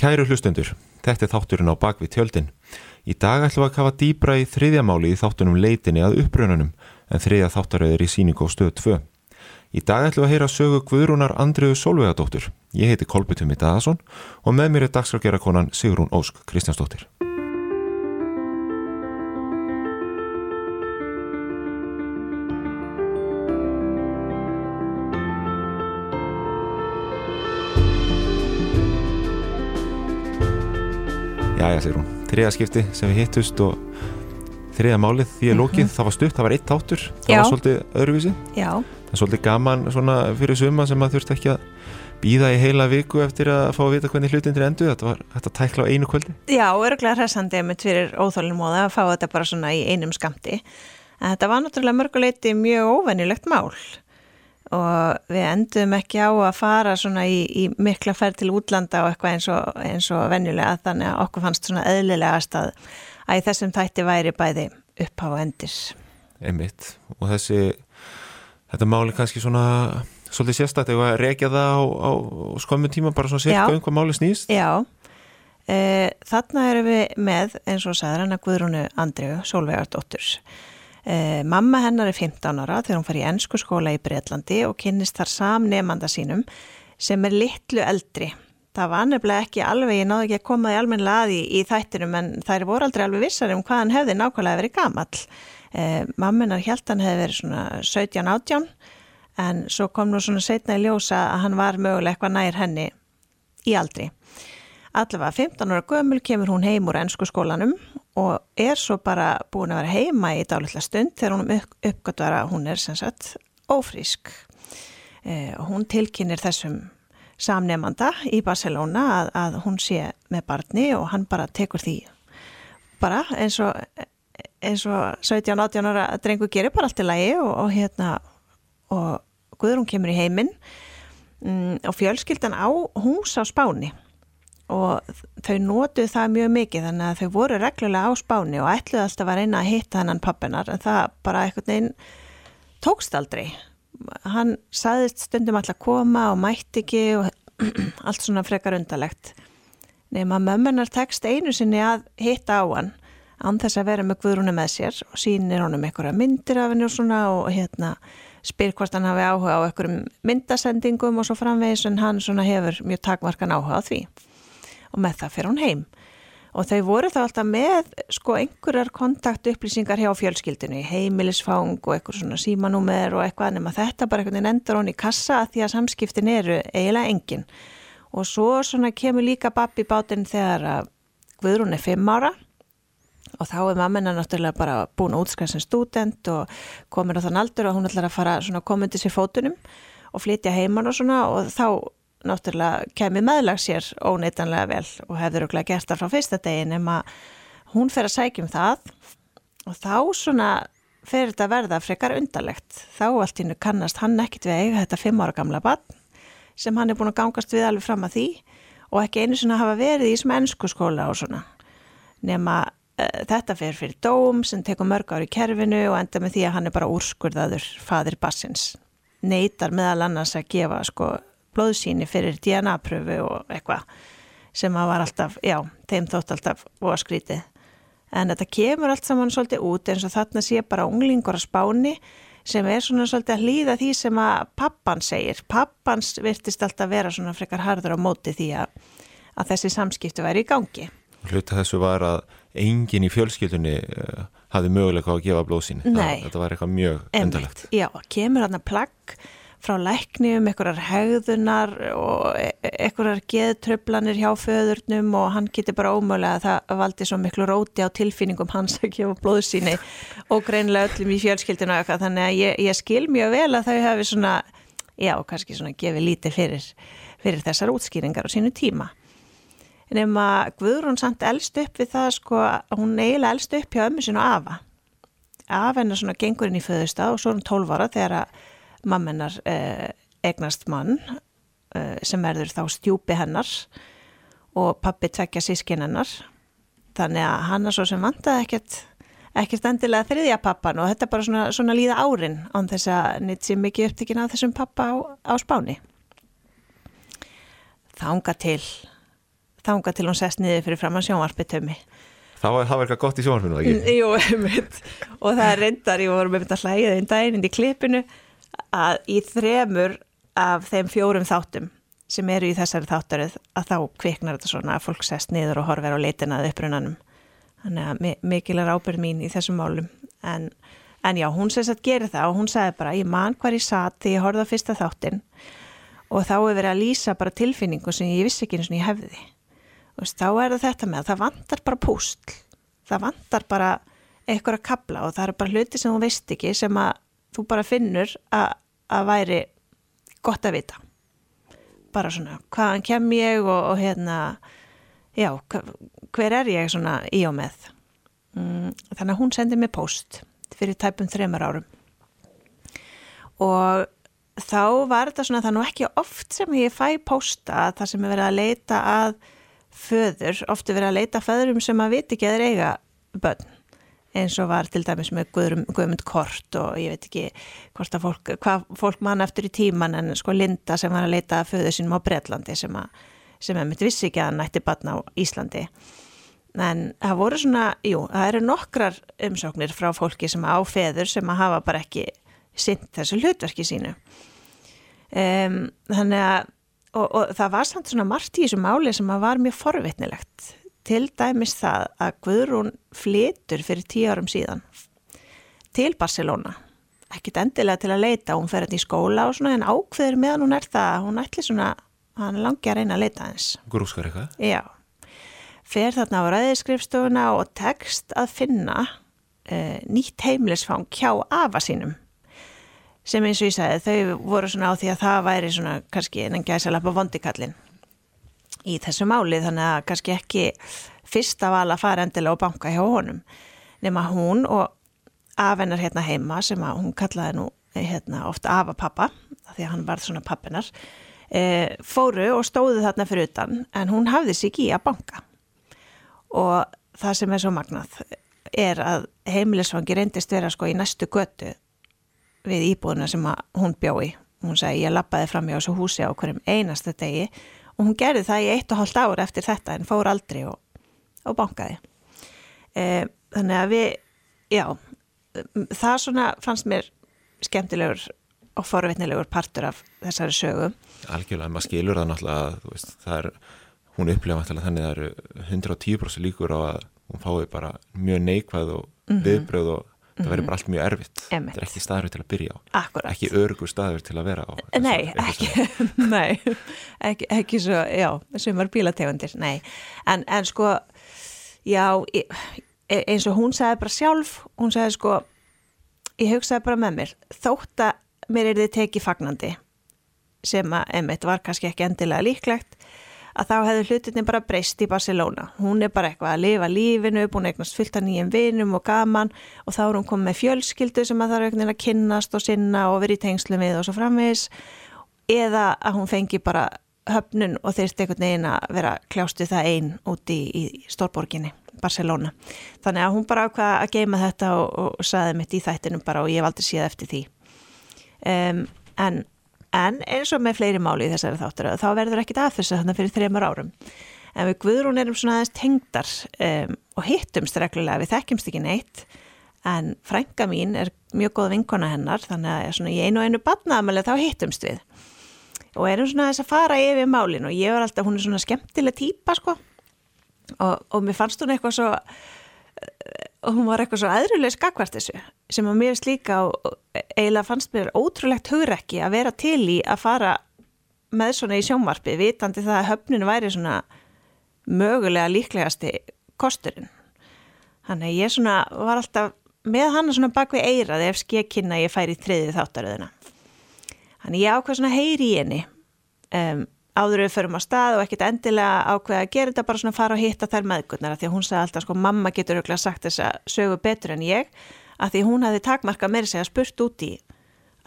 Kæru hlustendur, þetta er þátturinn á bakvið tjöldin. Í dag ætlum við að kafa dýbra í þriðja máli í þáttunum leitinni að upprönunum en þriðja þáttaröður í síningu á stöðu 2. Í dag ætlum við að heyra sögu Guðrúnar Andriðu Solveigadóttur. Ég heiti Kolbjörn Daðarsson og með mér er dagskrafgera konan Sigrún Ósk Kristjánsdóttir. Jæja, segir hún. Þriða skipti sem við hittust og þriða málið því að lókið, mm -hmm. það var stutt, það var eitt tátur, það Já. var svolítið öðruvísi. Já, Það er svolítið gaman svona fyrir suma sem að þurft ekki að býða í heila viku eftir að fá að vita hvernig hlutindir endur. Þetta var þetta tækla á einu kvöldi. já, örgulega hressandi með fyrir óþólumóða að fá þetta bara svona í einum skamti. En þetta var náttúrulega mörguleiti mjög óvenjulegt mál og við endum ekki á að fara svona í, í mikla ferð til útlanda og eitthvað eins og, eins og venjulega þannig að okkur fannst svona eðlilegast að, að í þessum tætti væri bæði uppá og endir. Einmitt. Og þessi, þetta máli kannski svona svolítið sérstætt eða að rekja það á, á skömmu tíma bara svona sirka Já. um hvað máli snýst. Já, e, þarna erum við með eins og að Guðrúnu Andriu, Solveigardóttur. E, mamma hennar er 15 ára þegar hún fær í ennsku skóla í Breitlandi og kynnist þar samnemanda sínum sem er litlu eldri. Það var nefnilega ekki alveg, ég náðu ekki að koma því almennilega að í, í þættinum en þær voru aldrei alveg vissar um hvað hann hefði nákvæmlega verið gamall. E, mamminar held hann hefði verið svona 17-18 en svo kom nú svona setna í ljósa að hann var mögulega eitthvað nær henni í aldri. Allavega 15 ára gömul kemur hún heim úr ennsku skólanum og er svo bara búin að vera heima í dálitla stund þegar hún upp, uppgötvar að hún er sem sagt ófrísk. Eh, og hún tilkynir þessum samnemanda í Barcelona að, að hún sé með barni og hann bara tekur því bara eins og, eins og 17-18 ára drengu gerir bara allt í lagi og, og hérna og Guðrún kemur í heiminn mm, og fjölskyldan á hús á Spáni og þau notuð það mjög mikið þannig að þau voru reglulega á Spáni og ætluði alltaf að reyna að hitta hennan pappinar en það bara einhvern veginn tókst aldrei. Hann saðist stundum alltaf að koma og mætti ekki og allt svona frekar undalegt nema mömmunar tekst einu sinni að hitta á hann án þess að vera með Guðrúnu með sér og sýnir honum einhverja myndir af henni og svona og hérna spyr hvort hann hafi áhuga á einhverjum myndasendingum og svo framvegis en hann svona hefur mjög takmarkan áhuga á því og með það fyrir hún heim. Og þau voru þá alltaf með sko einhverjar kontaktupplýsingar hjá fjölskyldinu heimilisfang og einhver svona símanúmer og eitthvað nema þetta bara einhvern veginn endur hún í kassa að því að samskiptin eru eiginlega engin. Og svo svona kemur líka babbi bátinn þegar að Guðrún er fimm ára og þá er mammina náttúrulega bara búin að útskæða sem student og komin á þann aldur og hún ætlar að fara svona komandi sér fótunum og flytja heimann og svona og þá náttúrulega kemur meðlag sér óneitanlega vel og hefur okkur gert það frá fyrsta degi nema hún fer að sækja um það. Og þá svona fer þetta að verða frekar undarlegt. Þá allt innu kannast hann ekkit við eiga þetta fimm ára gamla barn sem hann er búin að gangast við alveg fram að því og ekki einu svona hafa verið í sem ennsku skóla og svona. Nema uh, þetta fer fyrir dóm sem tekur mörg ári í kerfinu og enda með því að hann er bara úrskurðaður fadir bassins neytar meðal annars að gefa sko blóðsýni fyrir DNA-pröfu og eitthvað sem að var alltaf, já, þeim þótt alltaf og að skrítið. En þetta kemur allt saman svolítið út eins og þarna sé bara unglingur að spáni sem er svona svolítið að hlýða því sem að pappan segir. Pappans virtist alltaf vera svona frekar harður á móti því að, að þessi samskipti væri í gangi. Hluta þessu var að enginn í fjölskyldunni uh, hafði möguleika á að gefa blóðsýni. Nei. Þetta var eitthvað mjög endalegt. Já, kemur hann að plagg frá lækni um einhverjar hegðunar og e- einhverjar geðtröflanir hjá föðurnum og hann getur bara ómögulega að það valdi svo miklu róti á tilfinningum hans að gefa blóðsýni og greinlega öllum í fjölskyldinu þannig að ég, ég skil mjög vel að þau hafi svona, já, kannski svona gefið lítið fyrir, fyrir þessar útskýringar á sínu tíma. Nefn að Guðrún samt elst upp við það sko, hún eiginlega elst upp hjá ömmu sinu afa. Af hennar svona gengur inn í föðustad og svo er hún 12 ára þegar að mammenar eh, egnast mann eh, sem verður þá stjúpi hennar og pappi tvekja sískin hennar þannig að hann er svo sem vantaði ekkert ekkert endilega þriðja pappan og þetta er bara svona, svona líða árin án þess að nýtt sér mikið upptíkin af þessum pappa á, á spáni þanga til þanga til hún sest niður fyrir fram að sjónvarpitömi. Það var, það var eitthvað gott í sjónvarpinu, ekki? Jú, einmitt. Og það er reyndar, ég voru með þetta hlæðið einn daginn inn í klipinu að í þremur af þeim fjórum þáttum sem eru í þessari þáttarið að þá kviknar þetta svona að fólk sest niður og horfir á leitinað upprunanum. Þannig að mikil er ábyrð mín í þessum málum. En, en já, hún sést að gera það og hún sagði bara, ég man hvar ég satt þegar ég horfði á fyrsta þáttin og þá er verið að lýsa bara tilfinningu sem ég vissi ekki eins og ég hefði veist, þá er það þetta með að það vantar bara pústl, það vantar bara eitthvað að kabla og það eru bara hluti sem þú veist ekki sem að þú bara finnur að, væri gott að vita. Bara svona, hvaðan kem ég og, og hérna já, hver er ég svona í og með? Mm, þannig að hún sendi mig post fyrir tæpum þreymar árum. Og þá var þetta svona það nú ekki oft sem ég fæ posta þar sem er verið að leita að föður, ofti verið að leita föðurum sem að viti ekki að þeir eiga börn eins og var til dæmis með Guðmund Kort og ég veit ekki hvort að fólk, hvað fólk mann eftir í tíman en sko Linda sem var að leita föður sínum á Breitlandi sem að sem að mitt vissi ekki að nætti barn á Íslandi. En það voru svona, jú, það eru nokkrar umsóknir frá fólki sem á feður sem að hafa bara ekki sint þessu hlutverki sínu. Um, þannig að og, og það var samt svona margt í þessu máli sem að var mjög forvitnilegt til dæmis það að Guðrún flitur fyrir tíu árum síðan til Barcelona. Ekkit endilega til að leita, hún fer hérna í skóla og svona en ákveður meðan hún er það hún ætli svona, hann langi að reyna að leita eins Grúskar eitthvað? Já, fer þarna á ræðiskrifstofuna og tekst að finna uh, nýtt heimlisfang hjá afa sínum. Sem eins og ég sagði þau voru svona á því að það væri svona kannski en gæsalappa vondikallin í þessu máli þannig að kannski ekki fyrsta val að fara endilega og banka hjá honum nema hún og afennar hérna heima sem að hún kallaði nú hérna ofta afapappa því að hann var svona pappinar e, fóru og stóðu þarna fyrir utan en hún hafði sig í að banka og það sem er svo magnað er að heimilisvangi reyndist vera sko í næstu götu við íbúðuna sem hún bjói. Hún segi ég lappaði fram hjá þessu húsi á hverjum einasta degi og hún gerði það í eitt og hálft ár eftir þetta en fór aldrei og, og bankaði. E, þannig að við, já, það svona fannst mér skemmtilegur og forvitnilegur partur af þessari sögu. Algjörlega, maður skilur það náttúrulega, veist, það er, hún upplefa náttúrulega þannig að það eru 110% líkur á að hún fái bara mjög neikvæð og -hmm. viðbröð og það verður bara allt mjög erfitt. Emitt. þetta er ekki staður til að byrja á. Akkurat. ekki örgur staður til að vera á Nei, ekki, nei. Ekki, ekki svo, já, sem var bílategundir nei, en, en sko já, e, eins og hún sagði bara sjálf, hún sagði sko ég hugsaði bara með mér þótt að mér er þið tekið fagnandi sem að, emitt, var kannski ekki endilega líklegt að þá hefðu hlutinni bara breyst í Barcelona. Hún er bara eitthvað að lifa lífinu, búin að eignast fullt af nýjum vinum og gaman og þá er hún komið með fjölskyldu sem að það er eitthvað að kynnast og sinna og verið í tengslu við og svo framvegis eða að hún fengi bara höfnun og þeirst einhvern veginn að vera kljástu það einn úti í, í stórborginni, Barcelona. Þannig að hún bara ákvaða að geima þetta og, og saði mitt í þættinum bara og ég valdi síða eftir því. Um, en En eins og með fleiri máli í þessari þáttur þá verður ekkit að þessu þannig fyrir þreymar árum. En við Guðrún erum svona aðeins tengdar um, og hittumst reglulega, við þekkjumst ekki neitt. En frænga mín er mjög góð vinkona hennar þannig að í einu og einu badnaðamæli þá hittumst við. Og erum svona aðeins að fara yfir málin og ég var alltaf, hún er svona skemmtileg týpa sko. Og, og mér fannst hún eitthvað svo og hún var eitthvað svo aðruleg skakvart þessu sem að mér slíka eiginlega fannst mér ótrúlegt hugrekki að vera til í að fara með svona í sjónvarpi vitandi það að höfninu væri svona mögulega líklegasti kosturinn. Þannig ég svona var alltaf með hann svona bak við eirað ef skekkinna ég færi í þriðið þáttaröðina. Þannig ég ákvað svona heyri í henni um áður við förum á stað og ekkert endilega ákveða að gera þetta bara svona fara og hitta þær meðgurnar því að hún sagði alltaf sko mamma getur auðvitað sagt þess að sögu betur en ég að því hún hefði takmarkað meira segja spurt út í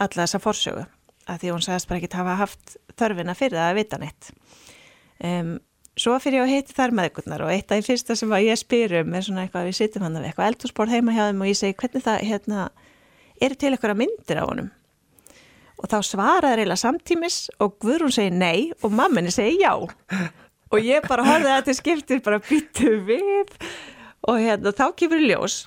alla þessa forsögu að því hún sagðist bara ekki hafa haft þörfina fyrir það að vita neitt. Um, svo fyrir ég að hitti þær meðgurnar og eitt af því fyrsta sem ég spyrum er svona eitthvað við sittum hann af eitthvað eldursport heima hjá þeim og ég segi hvernig það hérna, eru til eitthvað myndir á honum og þá svaraði reyla samtímis og Guðrún segi nei og mamminni segi já. Og ég bara horfði að þetta skiptir bara byttu við. Og hérna þá kemur ljós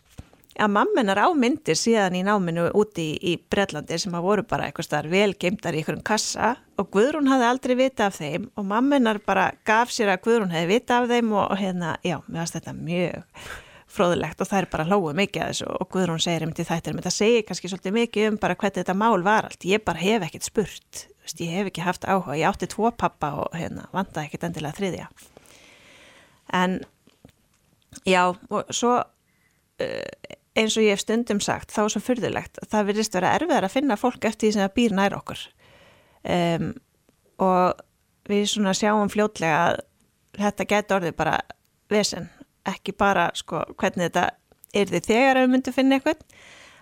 að mammenar á myndir síðan í náminu úti í, í Breitlandi sem að voru bara eitthvað starf vel geimtar í einhverjum kassa. Og Guðrún hafði aldrei vita af þeim og mammenar bara gaf sér að Guðrún hefði vita af þeim og hérna, já, mér finnst þetta mjög fróðulegt og það er bara hlóðu mikið að þessu og Guðrún segir um til þetta en það segir kannski svolítið mikið um bara hvernig þetta mál var allt, ég bara hef ekkert spurt Vist, ég hef ekki haft áhuga, ég átti tvo pappa og hérna, vanda ekkert endilega þriðja. En já, og svo uh, eins og ég hef stundum sagt, þá er svo fyrðulegt það virðist vera erfiðar að finna fólk eftir því sem það býr nær okkur. Um, og við svona sjáum fljótlega að þetta getur orðið bara vesen, ekki bara sko hvernig þetta er því þegar við myndum finna eitthvað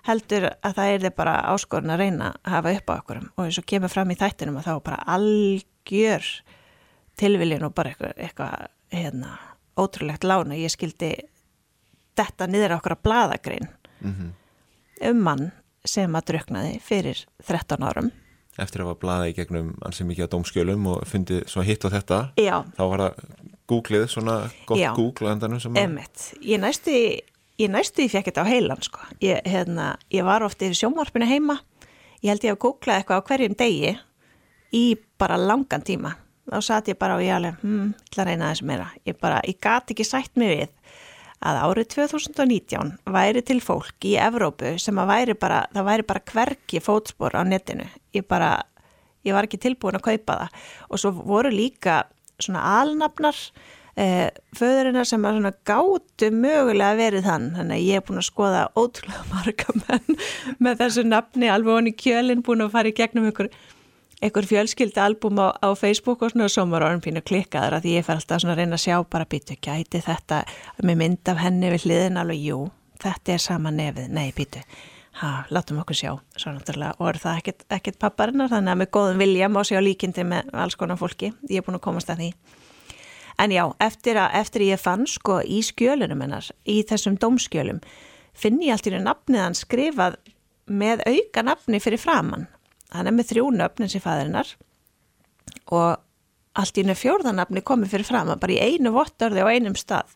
heldur að það er þið bara áskorun að reyna að hafa upp á okkur og eins og kemur fram í þættinum að þá bara algjör tilviljun og bara eitthvað, eitthvað hérna, ótrúlegt lána, ég skildi detta niður okkur að bladagrein mm -hmm. um mann sem að druknaði fyrir 13 árum. Eftir að hafa blaða í gegnum ansi mikið á domskjölum og fundið svona hitt á þetta, Já. þá var það googlið, svona gott Já. google endanum sem að... Emmett, ég næstu ég næstu í fjekk þetta á heilan sko. Ég, hérna, ég var ofta í sjómarfinu heima, ég held ég að googla eitthvað á hverjum degi í bara langan tíma. Þá satt ég bara og ég alveg, hm, til að reyna þess meira. Ég bara, ég gati ekki sætt mig við að árið 2019 væri til fólk í Evrópu sem að væri bara, það væri bara hverki fótspor á netinu. Ég bara, ég var ekki tilbúin að kaupa það og svo voru líka svona alnafnar eh, föðurinnar sem að svona gátu mögulega verið þann. Þannig að ég er búin að skoða ótrúlega marga menn með þessu nafni alveg honni kjölinn búin að fara í gegnum ykkur einhver fjölskyldi albúm á, á Facebook og svona og svo maður orðin klikkaður að því ég fer alltaf svona að reyna að sjá bara býtu gæti þetta með mynd af henni við hliðin alveg, jú, þetta er sama nefið, nei býtu, ha, látum okkur sjá. Svo náttúrulega, og er það ekkit, ekkit papparinnar, þannig að með góðum vilja má sjá líkindi með alls konar fólki, ég er búin að komast að því. En já, eftir að, eftir ég fann sko í skjölunum hennar, í þessum dómskjölum, finn ég allt í nafnið hann skrifað með auka nafni fyrir framann hann er með þrjú nöfn eins í fæðirinnar og allt í nefn fjórðanöfni komið fyrir fram að bara í einu vottorði á einum stað.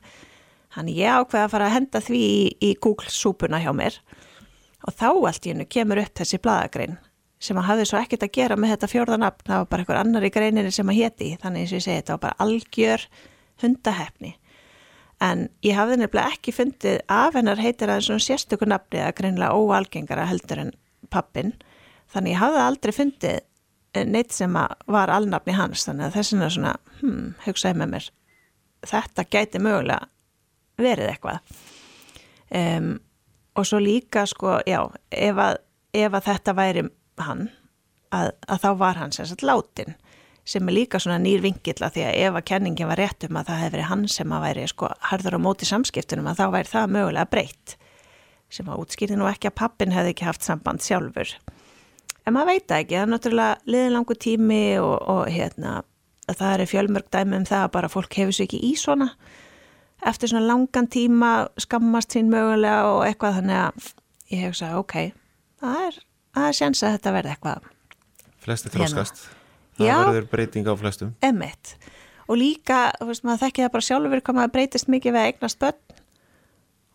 Hann ég ákveða að fara að henda því í, í Google-súpuna hjá mér og þá allt í nefn kemur upp þessi bladagrein sem að hafði svo ekkert að gera með þetta fjórðanöfn það var bara einhver annar í greininni sem að héti. Þannig eins og ég segi þetta var bara algjör hundahefni en ég hafði nefnilega ekki fundið af hennar heitir að svona sérstöku nafni að greinlega óalgengara heldur en pappin Þannig ég hafði aldrei fundið eh, neitt sem var alnafni hans. Þannig að þess vegna svona, hmm, hugsaði með mér þetta gæti mögulega verið eitthvað. Um, og svo líka sko, já, ef að, ef að þetta væri hann að, að þá var hann sérstaklega látin sem er líka svona nýr vingill að því að ef að kenningin var rétt um að það hefði verið hann sem að væri sko harður á móti samskiptunum að þá væri það mögulega breytt. Sem að útskýrði nú ekki að pappin hefði ekki haft samband sjálfur. En maður veit ekki, það er náttúrulega liðlangu tími og, og hérna það er fjölmörg dæmi um það að bara fólk hefur sér ekki í svona eftir svona langan tíma skammast sín mögulega og eitthvað þannig að ég sagt ok það er, er sjans að þetta verði eitthvað. Flesti þróskast hérna. það Já, verður breyting á flestum. Emmett og líka, þú veist maður þekkið það bara sjálfur hvað maður breytist mikið við að eignast börn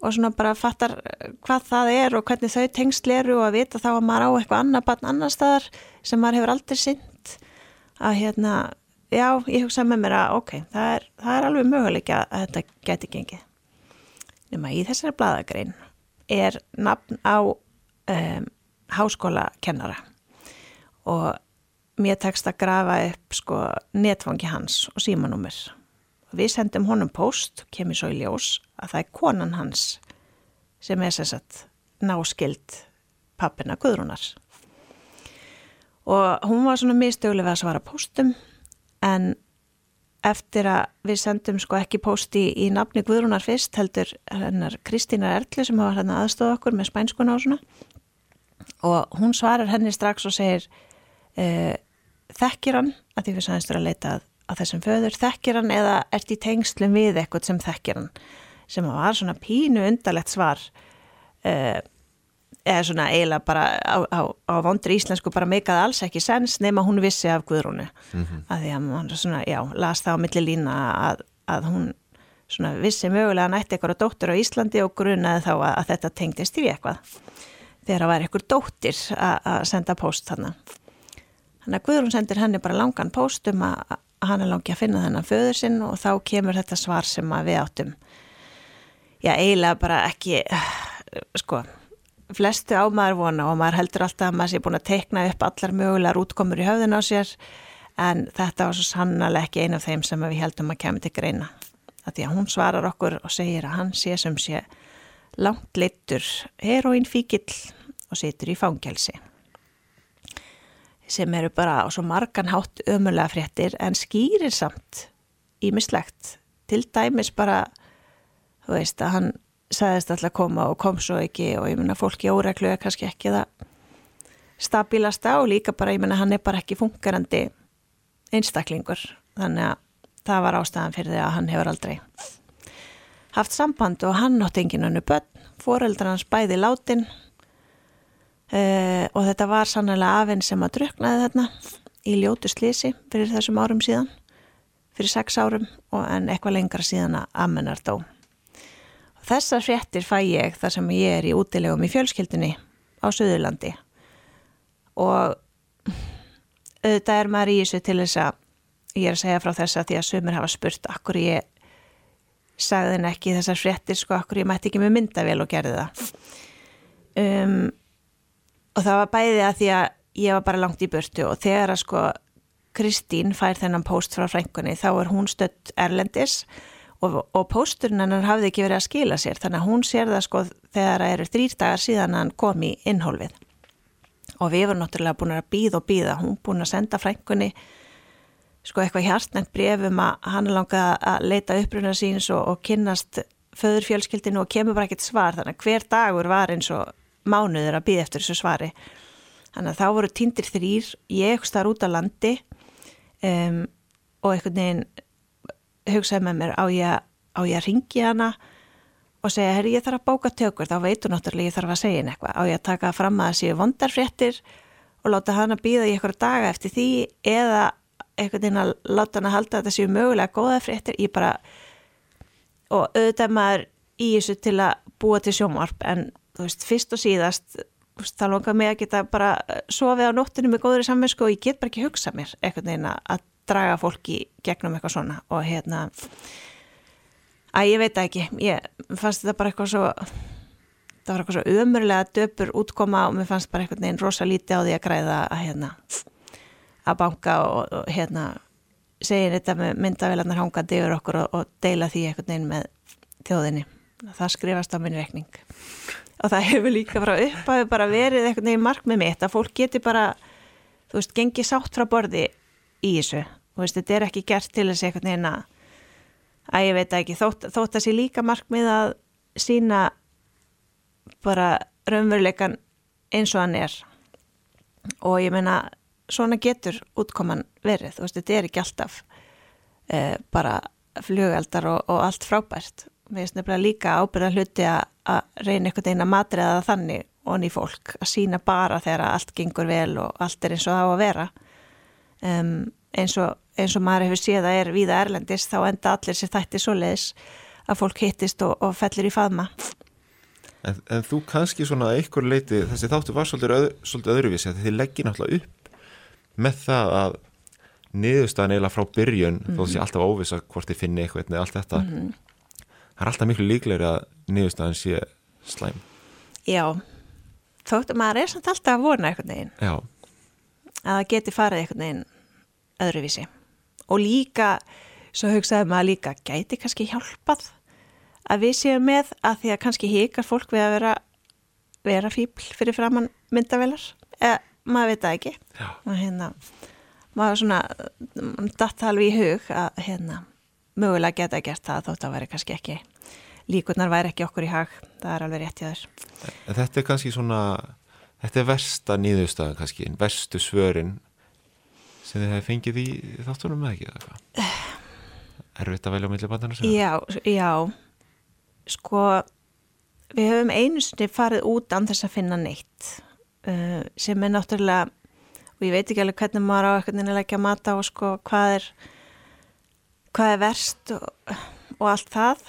og svona bara fattar eh, hvað það er og hvernig þau tengsl eru og að vita þá að maður á eitthvað annar barn annar staðar sem maður hefur aldrei synd að hérna, já, ég hugsa með mér að ok, það er, það er alveg möguleika að þetta geti gengið. Nefna í þessari bladagrein er nafn á um, háskóla kennara og mér tekst að grafa upp sko netfangi hans og símanúmer Við sendum honum post, kemur svo í ljós, að það er konan hans sem er sérsagt náskild pappina Guðrúnar. Og hún var svona mistöguleg að svara postum en eftir að við sendum sko ekki posti í, í nafni Guðrúnar fyrst heldur hennar Kristínar Erli sem hafa hérna aðstofa okkur með spænskuna og svona. Og hún svarar henni strax og segir uh, þekkir hann? Að því við sæðistur að leita að að þessum föður. Þekkir hann eða ert í tengslum við eitthvað sem þekkir hann? Sem var svona pínu undarlegt svar. Uh, eða svona eiginlega bara á, á, á vondri íslensku bara meikaði alls ekki sens nema hún vissi af Guðrúnu. Mm -hmm. að því að hann svona, já, las það á milli lína að, að hún svona vissi mögulega nætti eitthvað dóttur á Íslandi og grunaði þá að, að þetta tengdist í eitthvað. Þegar það var eitthvað dóttir að senda post þannig þannig að Guðrún sendir henni bara langan post um að, að hann er langi að finna þennan föður sinn og þá kemur þetta svar sem að við áttum. Já, eiginlega bara ekki sko flestu ámaður vona og maður heldur alltaf að maður sé búin að teikna upp allar mögulegar útkomur í höfðin á sér en þetta var svo sannlega ekki einu af þeim sem við heldum að kemur til greina. Því að hún svarar okkur og segir að hann sé sem sé langt leittur heroín fíkil og situr í fangelsi sem eru bara á svo margan hátt ömulega fréttir en skýrir samt ímislegt til dæmis bara þú veist að hann sagðist alltaf að koma og kom svo ekki og ég menna fólki óreglu er kannski ekki það stabilasta og líka bara ég menna hann er bara ekki funkarandi einstaklingur. Þannig að það var ástæðan fyrir því að hann hefur aldrei haft samband og hann átt engin önnu börn, foreldrar hans bæði látin. Uh, og þetta var sannlega afinn sem að druknaði þarna í ljótu slísi fyrir þessum árum síðan fyrir sex árum og en eitthvað lengra síðan að ammenar dó Þessar fréttir fæ ég þar sem ég er í útilegum í fjölskyldinni á Suðurlandi. Og auðvitað er maður í þessu til þess að ég er að segja frá þess að því að sumir hafa spurt akkur ég sagði henn ekki þessar fréttir sko? Akkur ég mætti ekki með myndavél og gerði það? Um, og það var bæði að því að ég var bara langt í burtu og þegar að sko Kristín fær þennan post frá frængunni þá er hún stött Erlendis. og og, og pósturinn hennar hafði ekki verið að skila sér þannig að hún sér það sko þegar það eru þrýr dagar síðan hann kom í innhólfið. Og við vorum náttúrulega búin að býða og býða, hún búin að senda frængunni sko eitthvað hjartnægt brefum að hann langaði að leita uppruna síns og, og kynnast föðurfjölskyldinu og kemur bara ekkert svar. Þannig að hver dagur var eins og mánuður að býða eftir þessu svari. Þannig að þá voru tindir þrýr ég starf út á landi um, og einhvern veginn hugsaði með mér á ég, á ég að ringi hana og segja, herri ég þarf að bóka tökur þá veitu náttúrulega ég þarf að segja henni eitthvað. Á ég að taka fram að það séu vondarfréttir og láta hana býða í eitthvað daga eftir því eða eitthvað inn að láta hana halda að það séu mögulega góða fréttir. Ég bara og auðvitað maður í þessu til að búa til sjómarp en þú veist, fyrst og síðast þá langar mig að geta bara sofið á nóttinu með góðri samvinsku og ég get bara ekki hugsað mér eitthvað inn að draga fólki gegnum eitthvað svona og hérna að ég veit ekki, ég fannst þetta bara eitthvað svo það var eitthvað svo umurlega döpur útkoma og mér fannst bara eitthvað neinn rosa líti á því að græða að hérna að banka og, og hérna segja þetta með myndavelarnar hangandi yfir okkur og, og deila því eitthvað neinn með þjóðinni. Það skrifast á minn rekning og það hefur líka frá upp að bara verið eitthvað neinn mark með mitt að fólk geti bara þú veist, gengi sátt frá borði í þessu. Og þetta er ekki gert til þess eitthvað neina að ég veit ekki. Þótt, þótt að sé líka markmið að sína bara raunveruleikan eins og hann er. Og ég meina svona getur útkoman verið. Þú veist þetta er ekki alltaf eh, bara flugaldar og, og allt frábært. Við veist nefnilega líka ábyrða hluti að, reyna einhvern veginn að matriða þannig og ný fólk að sína bara þegar allt gengur vel og allt er eins og það á að vera um, eins, og, eins og maður hefur séð að er viða erlendist þá enda allir sér þætti svo leiðis að fólk hittist og, og fellir í faðma en, en þú kannski svona einhver leiti, þessi þáttu var svolítið, öð, svolítið öðruvísi að þið leggir náttúrulega upp með það að niðurstaðan eiginlega frá byrjun mm -hmm. þó þessi mhm. alltaf óvisa hvort þið finni eitthvað eða allt þetta mm -hmm. það er alltaf miklu líklegri að niðurstaðan sé slæm Já, þóttu maður er samt alltaf að vona eitthvað neginn að það geti farið einhvern veginn öðruvísi. Og líka, svo hugsaðum maður líka gæti kannski hjálpað að við séum með að því að kannski híkar fólk við að vera vera fíbl fyrir framann myndavelar eða maður veit það ekki. Og hérna maður svona datt alveg í hug að hérna mögulega geta gert það þótt að vera kannski ekki líkurnar væri ekki okkur í hag. Það er alveg rétt í þess Þetta er kannski svona Þetta er versta nýðustöðan kannski, verstu svörin sem þið hefði fengið í þáttunum eða ekki eða eitthvað? Erfitt að velja á milli bandana sem? Já, já, sko við höfum einu sinni farið út án þess að finna neitt uh, sem er náttúrulega og ég veit ekki alveg hvernig maður á eitthvað að leggja mata og sko hvað er hvað er verst og, og allt það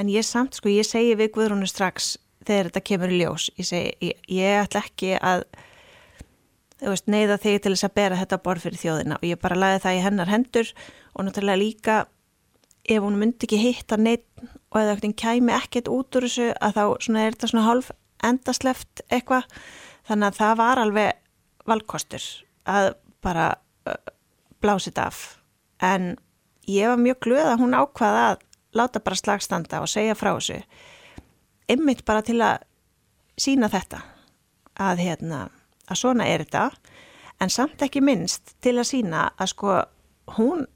en ég samt sko, ég segi við Guðrúnu strax þegar þetta kemur í ljós ég segi, ég, ég ætla ekki að veist, neyða þig til þess að bera þetta borð fyrir þjóðina. Og ég bara laði það í hennar hendur og náttúrulega líka ef hún myndi ekki hitta neitt og eða ekkert kæmi ekkert út úr þessu að þá er þetta svona hálf endasleft eitthvað. Þannig að það var alveg valkostur að bara blásið af. En ég var mjög glöð að hún ákvaða að láta bara slagstanda og segja frá þessu. Ymmit bara til að sína þetta að hérna að svona er þetta en samt ekki minnst til að sína að sko hún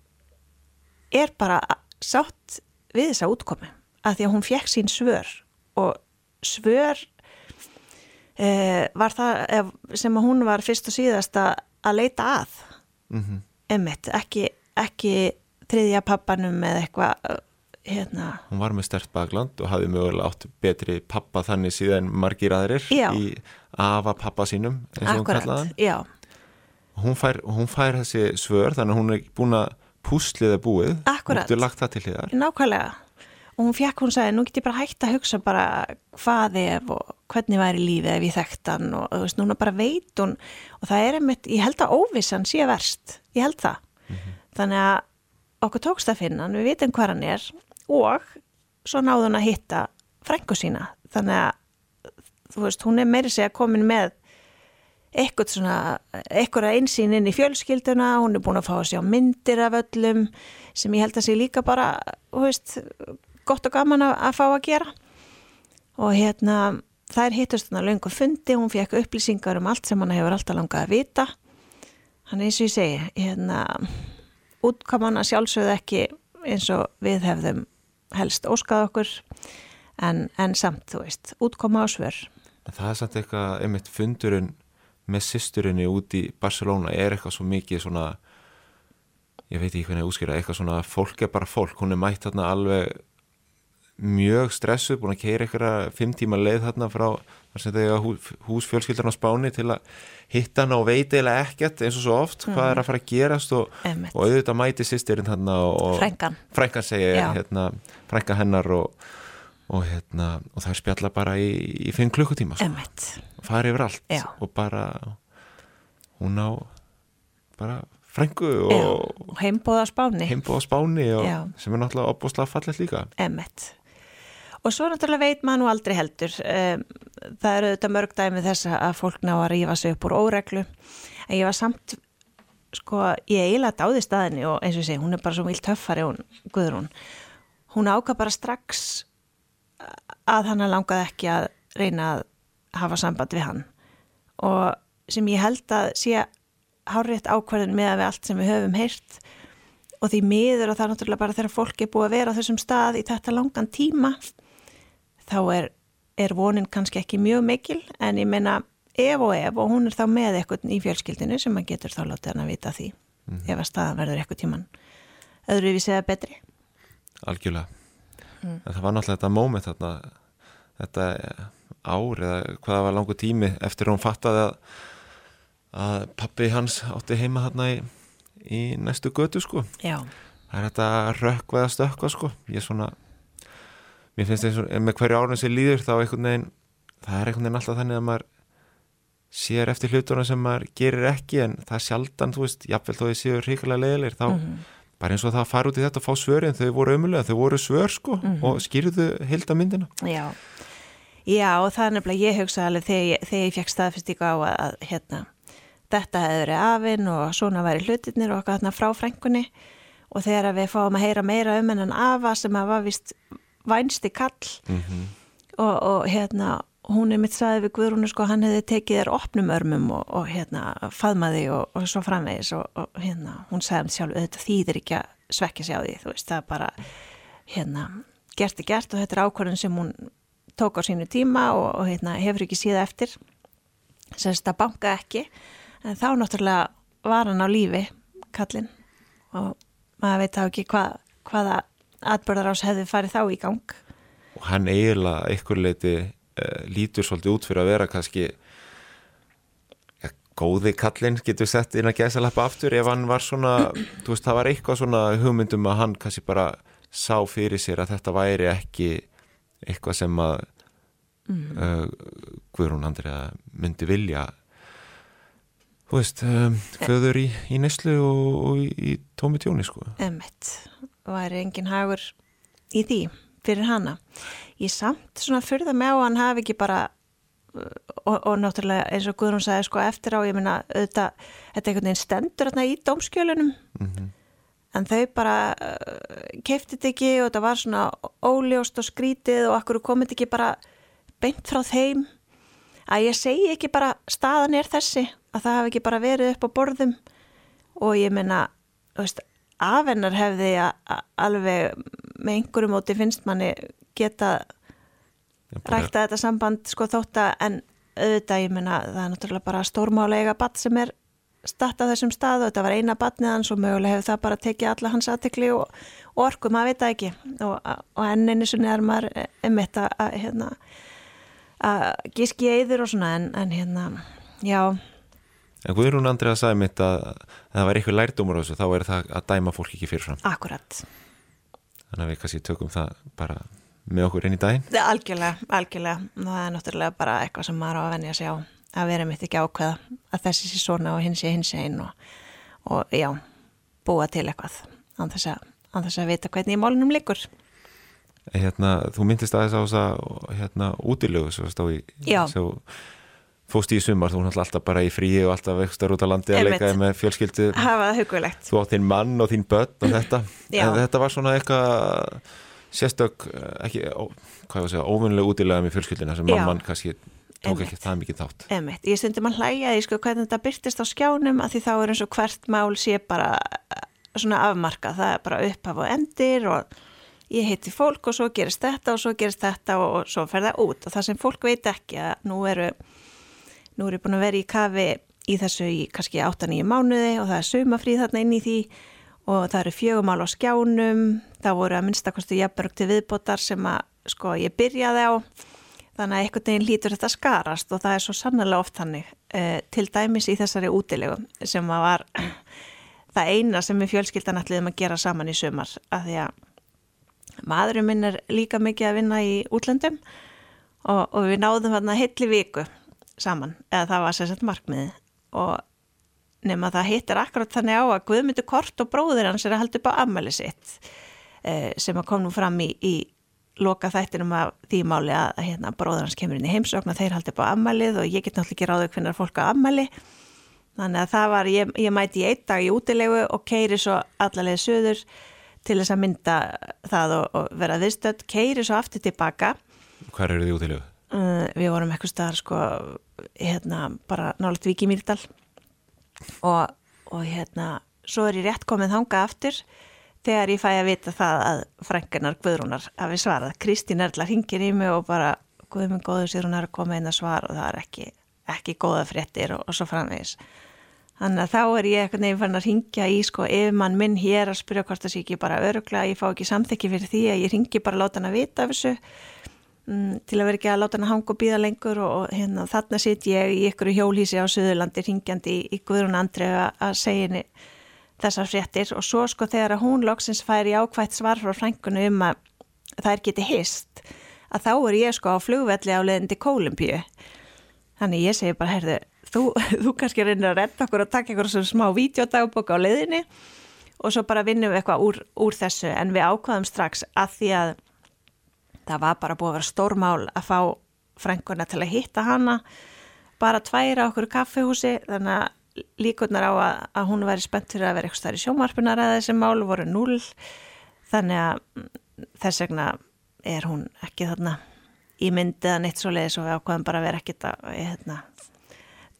er bara sátt við þessa útkomi að því að hún fekk sín svör og svör eh, var það sem að hún var fyrst og síðast að leita að mm -hmm. emitt, ekki, ekki þriðja pappanum eða eitthvað hérna. Hún var með stert bakland og hafði mögulega átt betri pappa þannig síðan margir aðrir já. í afa pappa sínum eins og Akkurat, hún kallaðan já. Hún fær, hún fær þessi svör þannig að hún er búin að púsliða búið Akkurat. Hún getur lagt það til hér Nákvæmlega og hún fekk, hún sagði, nú get ég bara hægt að hugsa bara hvað ef og hvernig væri lífið ef ég þekkt hann og þú veist, núna bara veit hún og það er einmitt, ég held að óvissan sé verst, ég held það mm -hmm. þannig að okkur tókst að finna hann, við vitum hvað hann er og svo náðu hún að hitta frængu sína, þannig að þú veist, hún er meiri segja komin með eitthvað svona, eitthvað einsýn inn í fjölskylduna, hún er búin að fá að sjá myndir af öllum sem ég held að sé líka bara, þú veist gott og gaman að, að fá að gera. Og hérna þær hittust hann að löngu fundi, hún fekk upplýsingar um allt sem hann hefur alltaf langað að vita. Hann eins og ég segi hérna útkaman að sjálfsögðu ekki eins og við hefðum helst óskað okkur en, en samt, þú veist, útkoma á svör. Það er samt eitthvað, einmitt fundurinn með sýsturinni út í Barcelona er eitthvað svo mikið svona ég veit ekki hvernig að útskýra, eitthvað svona fólk er bara fólk, hún er mætt þarna alveg mjög stressuð, búin að keira eitthvað fimm tíma leið þarna frá þar sem þegar húsfjölskyldarna á spáni til að hitta hana og veit eiginlega ekkert eins og svo oft mm. hvað er að fara að gerast og, og auðvitað mæti sýstirinn þarna og frænkan, frænkan segir hérna, frænka hennar og, og hérna og það er spjalla bara í, í fimm klukkutíma sko. fara yfir allt Já. og bara hún á bara frængu og, og heimbóða spáni. heimbóða spáni og, sem er náttúrulega opbúslega fallet líka. Emmett og svo náttúrulega veit maður nú aldrei heldur. Um, það eru auðvitað mörg dæmi þess að fólk ná að rífa sig upp úr óreglu. En ég var samt sko, ég eiginlega dáði staðinni og eins og segi, hún er bara svo vilt töffari hún, Guðrún, hún ákvað bara strax að hann langaði ekki að reyna að hafa samband við hann. Og sem ég held að sé hárétt ákvarðin með að við allt sem við höfum heyrt. Og því miður og það er náttúrulega bara þegar fólk er búið að vera á þessum stað í þetta langan tíma þá er, er vonin kannski ekki mjög mikil en ég meina ef og ef og hún er þá með eitthvað í fjölskyldinu sem maður getur þá látið hann að vita því mm. ef að staðan verður eitthvað tíman öðru við segja betri Algjörlega mm. en það var náttúrulega þetta móment þarna þetta ár eða hvaða var langu tími eftir hún fattaði að, að pappi hans átti heima þarna í, í næstu götu sko Já. það er þetta rökkveða stökkva sko ég er svona mér finnst eins og með hverju árun sem líður þá einhvern veginn það er einhvern veginn alltaf þannig að maður sér eftir hluturna sem maður gerir ekki en það er sjaldan, þú veist, jáfnvel þó þið séu ríkilega leðilegir, þá mm -hmm. bara eins og það fara út í þetta og fá svörin, þau voru ömulega þau voru svör sko mm -hmm. og skýrðu hilda myndina. Já, já og það er nefnilega, ég hugsa alveg þegar þegar ég fekk staðfestíku á að, að hérna, þetta hefur verið afinn og svona væri hlutirnir og eitthvað hérna frá frængunni og þegar við fáum að heyra meira um hennan afa sem að var vist vænsti kall. Mm -hmm. og, og hérna hún er mitt saði við Guðrúnu sko hann hefði tekið þér opnum örmum og, og hérna faðmaði og, og svo framvegis og hérna hún sagði um sjálf þetta þýðir ekki að svekja sig á því þú veist það er bara hérna gert er gert og þetta er ákvörðun sem hún tók á sínu tíma og hérna hefur ekki síða eftir. Semst að banka ekki en þá náttúrulega var hann á lífi kallinn. Og maður veit þá ekki hvað, hvaða atbörðar ás hefði farið þá í gang. Og hann eiginlega einhver leiti uh, lítur svolítið út fyrir að vera kannski ja, góði kallinn getur sett inn að gæsa lappa aftur ef hann var svona, þú veist, það var eitthvað svona hugmyndum að hann kannski bara sá fyrir sér að þetta væri ekki eitthvað sem að uh, Guðrún Andriða myndi vilja. Þú veist, um, föður í, í neslu og, og í, í tómi tjóni sko. Emmett, væri engin hagur í því fyrir hana. Ég samt svona fyrða með á hann hafi ekki bara og, og náttúrulega eins og Guðrún sagði sko eftir á, ég minna auðvitað, þetta er einhvern veginn stendur hérna í dómskjölunum mm -hmm. en þau bara uh, keiftið ekki og þetta var svona óljóst og skrítið og akkur komið ekki bara beint frá þeim að ég segi ekki bara staðan er þessi að það hafi ekki bara verið upp á borðum og ég minna, þú veist afennar hefði alveg með einhverju móti finnst manni geta rækta þetta samband sko þótt að en auðvitað ég minna það er náttúrulega bara stórmálega badd sem er statt á þessum stað og þetta var eina badniðan svo mögulega hefur það bara tekið alla hans aðtekli og, og orku, maður veit það ekki. Og, og enninni svo neðar maður emitt að hérna, gíski eður og svona en, en hérna, já En Guðrún Andrið að sagði mitt að, að það var eitthvað lærdómur á þessu, þá er það að dæma fólk ekki fyrirfram. Akkurat. Þannig að við kannski tökum það bara með okkur inn í daginn. Algjörlega, algjörlega. Það er náttúrulega bara eitthvað sem maður á að venja sig á að vera mitt ekki ákveða að þessi sé svona og hins sé hins einn og, og já, búa til eitthvað án þess þess að vita hvernig í málunum likur. Hérna, þú myndist aðeins á þess að hérna, útilögu svo stói. Já. Svo, fóst í sumar, þú er alltaf bara í fríi og alltaf ekstra út á landi að leika með fjölskyldu. Hafa það hugulegt þú átt þín mann og þín börn og þetta. En þetta var svona eitthvað sérstök, ekki, ó, hvað ég var að segja óvunlega útilega með fjölskyldina sem mamman kannski tók ekki það mikið þátt. Einmitt. ég stundi mann hlægjaði sko hvernig þetta byrtist á skjánum að því þá er eins og hvert mál sé bara svona afmarka, það er bara upphaf og endir og ég heiti fólk og svo gerist þetta og svo gerist þetta og svo fer það út. Og það sem fólk veit ekki að nú eru Nú er ég búin að vera í kafi í þessu í kannski 8-9 mánuði og það er sumafríð þarna inn í því og það eru fjögumál á skjánum, það voru að minnstakostu jafnberg til viðbótar sem að sko ég byrjaði á. Þannig að einhvern veginn lítur þetta skarast og það er svo sannlega oft hannig eh, til dæmis í þessari útilegu sem var það eina sem við fjölskyldan ætliðum að gera saman í sumar að því að maðurum minn er líka mikið að vinna í útlöndum og, og við náðum hérna heitli viku saman eða það var sérsett markmiði og nema það hittir akkurat þannig á að Guðmyndu Kort og bróðir hans er að halda upp á ammali sitt eh, sem að kom nú fram í, í loka þættinum af því máli að, að hérna, bróður hans kemur inn í heimsókn og þeir haldi upp á ammalið og ég get náttúrulega ekki ráðið hvernig fólk á ammali þannig að það var, ég, ég mæti í einn dag í útilegu og keiri svo allarlega söður til þess að mynda það og, og vera viðstöld, keiri svo aftur tilbaka. Hvar eru þið útilegu? Uh, við vorum eitthvað staðar sko hérna bara nálat Viki Mýrdal. Og, og hérna svo er ég rétt komið þanga aftur þegar ég fæ að vita það að frængunar Guðrúnar hafi svarað. Kristín Erla ringir í mig og bara Guðmund góður sér hún er að koma inn að svara? Og það er ekki, ekki góða fréttir og, og svo framvegis. Þannig að þá er ég eitthvað nefn fann að ringja í sko ef mann minn hér að spyrja hvort það sé ekki bara öruglega, ég fá ekki samþekki fyrir því að ég ringi bara láta hann að vita af þessu til að vera ekki að láta hann að hanga og býða lengur og, og hérna, þarna sitt ég í ykkur hjólísi á Suðurlandi ringjandi í, í Guðrún Andrei að segja henni þessar fréttir. Og svo sko þegar að hún loksins fær í ákvæmt svar frá frængunum um að það er getið hist að þá er ég sko á flugvelli á leðindi Kólumbíu. Þannig ég segi bara herðu þú, þú kannski reynir að redda okkur og taka ykkur svona smá videodagbók á leðinni og svo bara vinnum við eitthvað úr, úr þessu. En við ákvæðum strax að því að það var bara búið að vera stórmál að fá frenguna til að hitta hana bara tværa okkur kaffehúsi þannig að líkurnar á að, að hún væri spennt fyrir að vera eitthvað starf í sjómarpunar að þessi mál voru null þannig að mm, þess vegna er hún ekki þarna í myndiðan eitt svo leiðis og við ákvaðum bara að vera ekkit að hérna,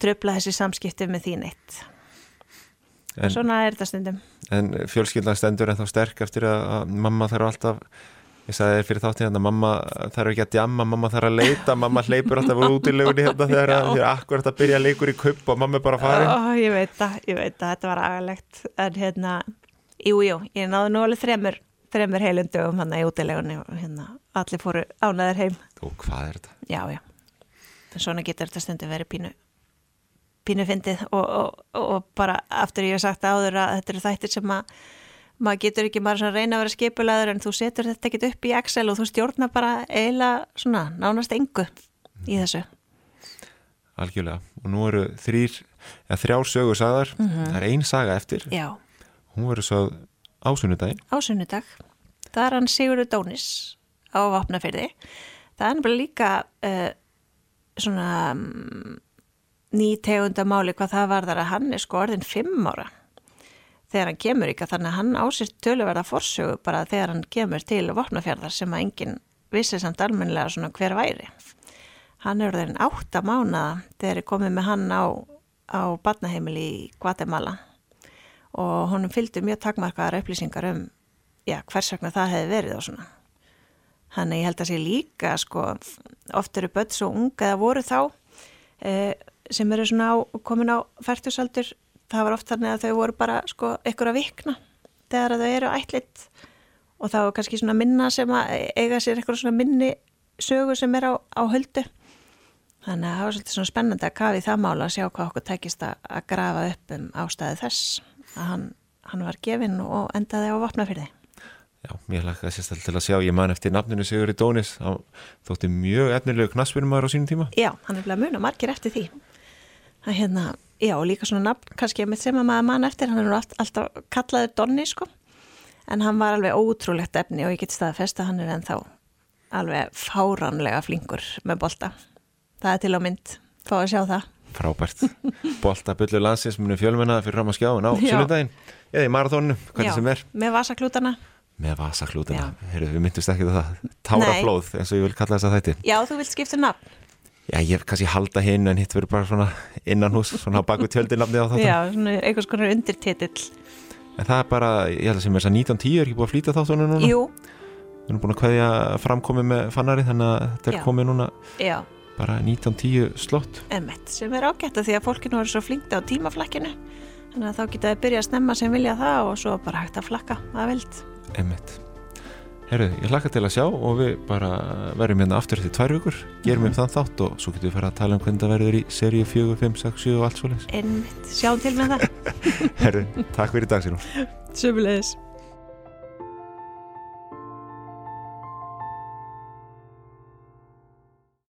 tröfla þessi samskipti með því neitt. En, svona er þetta stundum. En fjölskyldan stendur en þá sterk eftir að mamma þarf alltaf Ég sagði þér fyrir þáttíðan að mamma þarf ekki að djamma, mamma þarf að leita, mamma hleypur alltaf út í lögunni hérna þegar það er akkurat að byrja að leikur í kupp og mamma er bara að fara. Ó, ég veit það, ég veit það, þetta var agalegt, en hérna, jújú, jú, ég náðu nú alveg þremur, þremur heilundögum hann í útilegunni og hérna allir fóru ánaður heim. Og hvað er þetta? Já, já, svona getur þetta stundum verið pínu pínu fyndið og, og, og bara aftur ég hef sagt áður að þetta eru þættir sem að maður getur ekki bara svona reyna að vera skipulaður en þú setur þetta ekkit upp í Excel og þú stjórnar bara eiginlega svona nánast engu í þessu. Algjörlega, og nú eru þrýr eða þrjár sögur sagðar, það er ein saga eftir. Já, hún verður svo á sunnudaginn. Á sunnudag. Það er hann Sigurður Dónis á Vapnafyrði það er nefnilega líka uh, svona um, ný tegundamáli hvað það varðar að hann er sko orðin fimm ára þegar hann kemur ykkar þannig að hann ásýrt töluverða forsögu bara þegar hann kemur til Vapnafjörðar sem að enginn vissi samt almennilega svona hver væri hann er orðin átta mánaða þegar er komið með hann á, á badnaheimili í Guatemala og honum fylgdi mjög takmarkaðar upplýsingar um já, hvers vegna það hefði verið og svona. Þannig ég held að sé líka sko, oft eru börn svo unga eða voru þá eh, sem eru svona á, komin á færtusaldur, það var oft þannig að þau voru bara sko ykkur að vikna þegar þau eru ætlitt og þá er kannski svona minna sem að eiga sér eitthvað svona minni sögu sem er á, á höldu. Þannig að það var svolítið svona spennandi að kafi það mála að sjá hvað okkur tekist að, að grafa upp um ástæði þess að hann, hann var gefinn og endaði á vopnafyrði. Já, mér hlakka sérstaklega til að sjá, ég man eftir nafninu Sigur Dónis, þá þótti mjög efnilegu knaspinumæður á sínum tíma Já, hann er bleið að muna margir eftir því. Það hérna, já, líka svona nafn, kannski með sem að maður mann eftir, hann er nú allt, alltaf kallaður Donni, sko. En hann var alveg ótrúlegt efni og ég get staðfest að hann er ennþá alveg fáránlega flinkur með bolta. Það er til á mynd, fá að sjá það. Frábært, boltabullu landsins muni fjölmennaða fyrir fram að skjáin á Já. sunnudaginn eða í marathóninu, hvernig já, sem er Með vasaklútana. með vasaklútina, Já. heyrðu, við myndust ekki það táraflóð, eins og ég vil kalla þess að þætti Já, þú vilt skipta um nafn. Já, ég kannski halda hinn en hitt verður bara svona innan hús, svona baku tjöldinafni á þáttum Já, svona einhvers konar undirtitill. En það er bara, ég held að sem er þess að 1910 er ekki búið að flýta þáttunum núna Jú, Við erum búin að kveðja framkomi með fannari þannig að þetta er Já. komið núna já, bara 1910 slott emmett, sem er ágætt að því að fólkinu voru svo flinkt á tímaflakkinu. Þannig að þá geta þau byrja að snemma sem vilja það og svo bara hægt að flakka að vild. Einmitt. Herru, ég hlakka til að sjá og við bara verðum hérna aftur eftir tvær vikur, gerum Mhm. upp þann þátt og svo getum við fara að tala um hvernig það verður í seríu 4, 5, 6, 7 og allt svoleiðis. Einmitt, sjáum til með það. Herru, takk fyrir dag sínum. Sumulegis.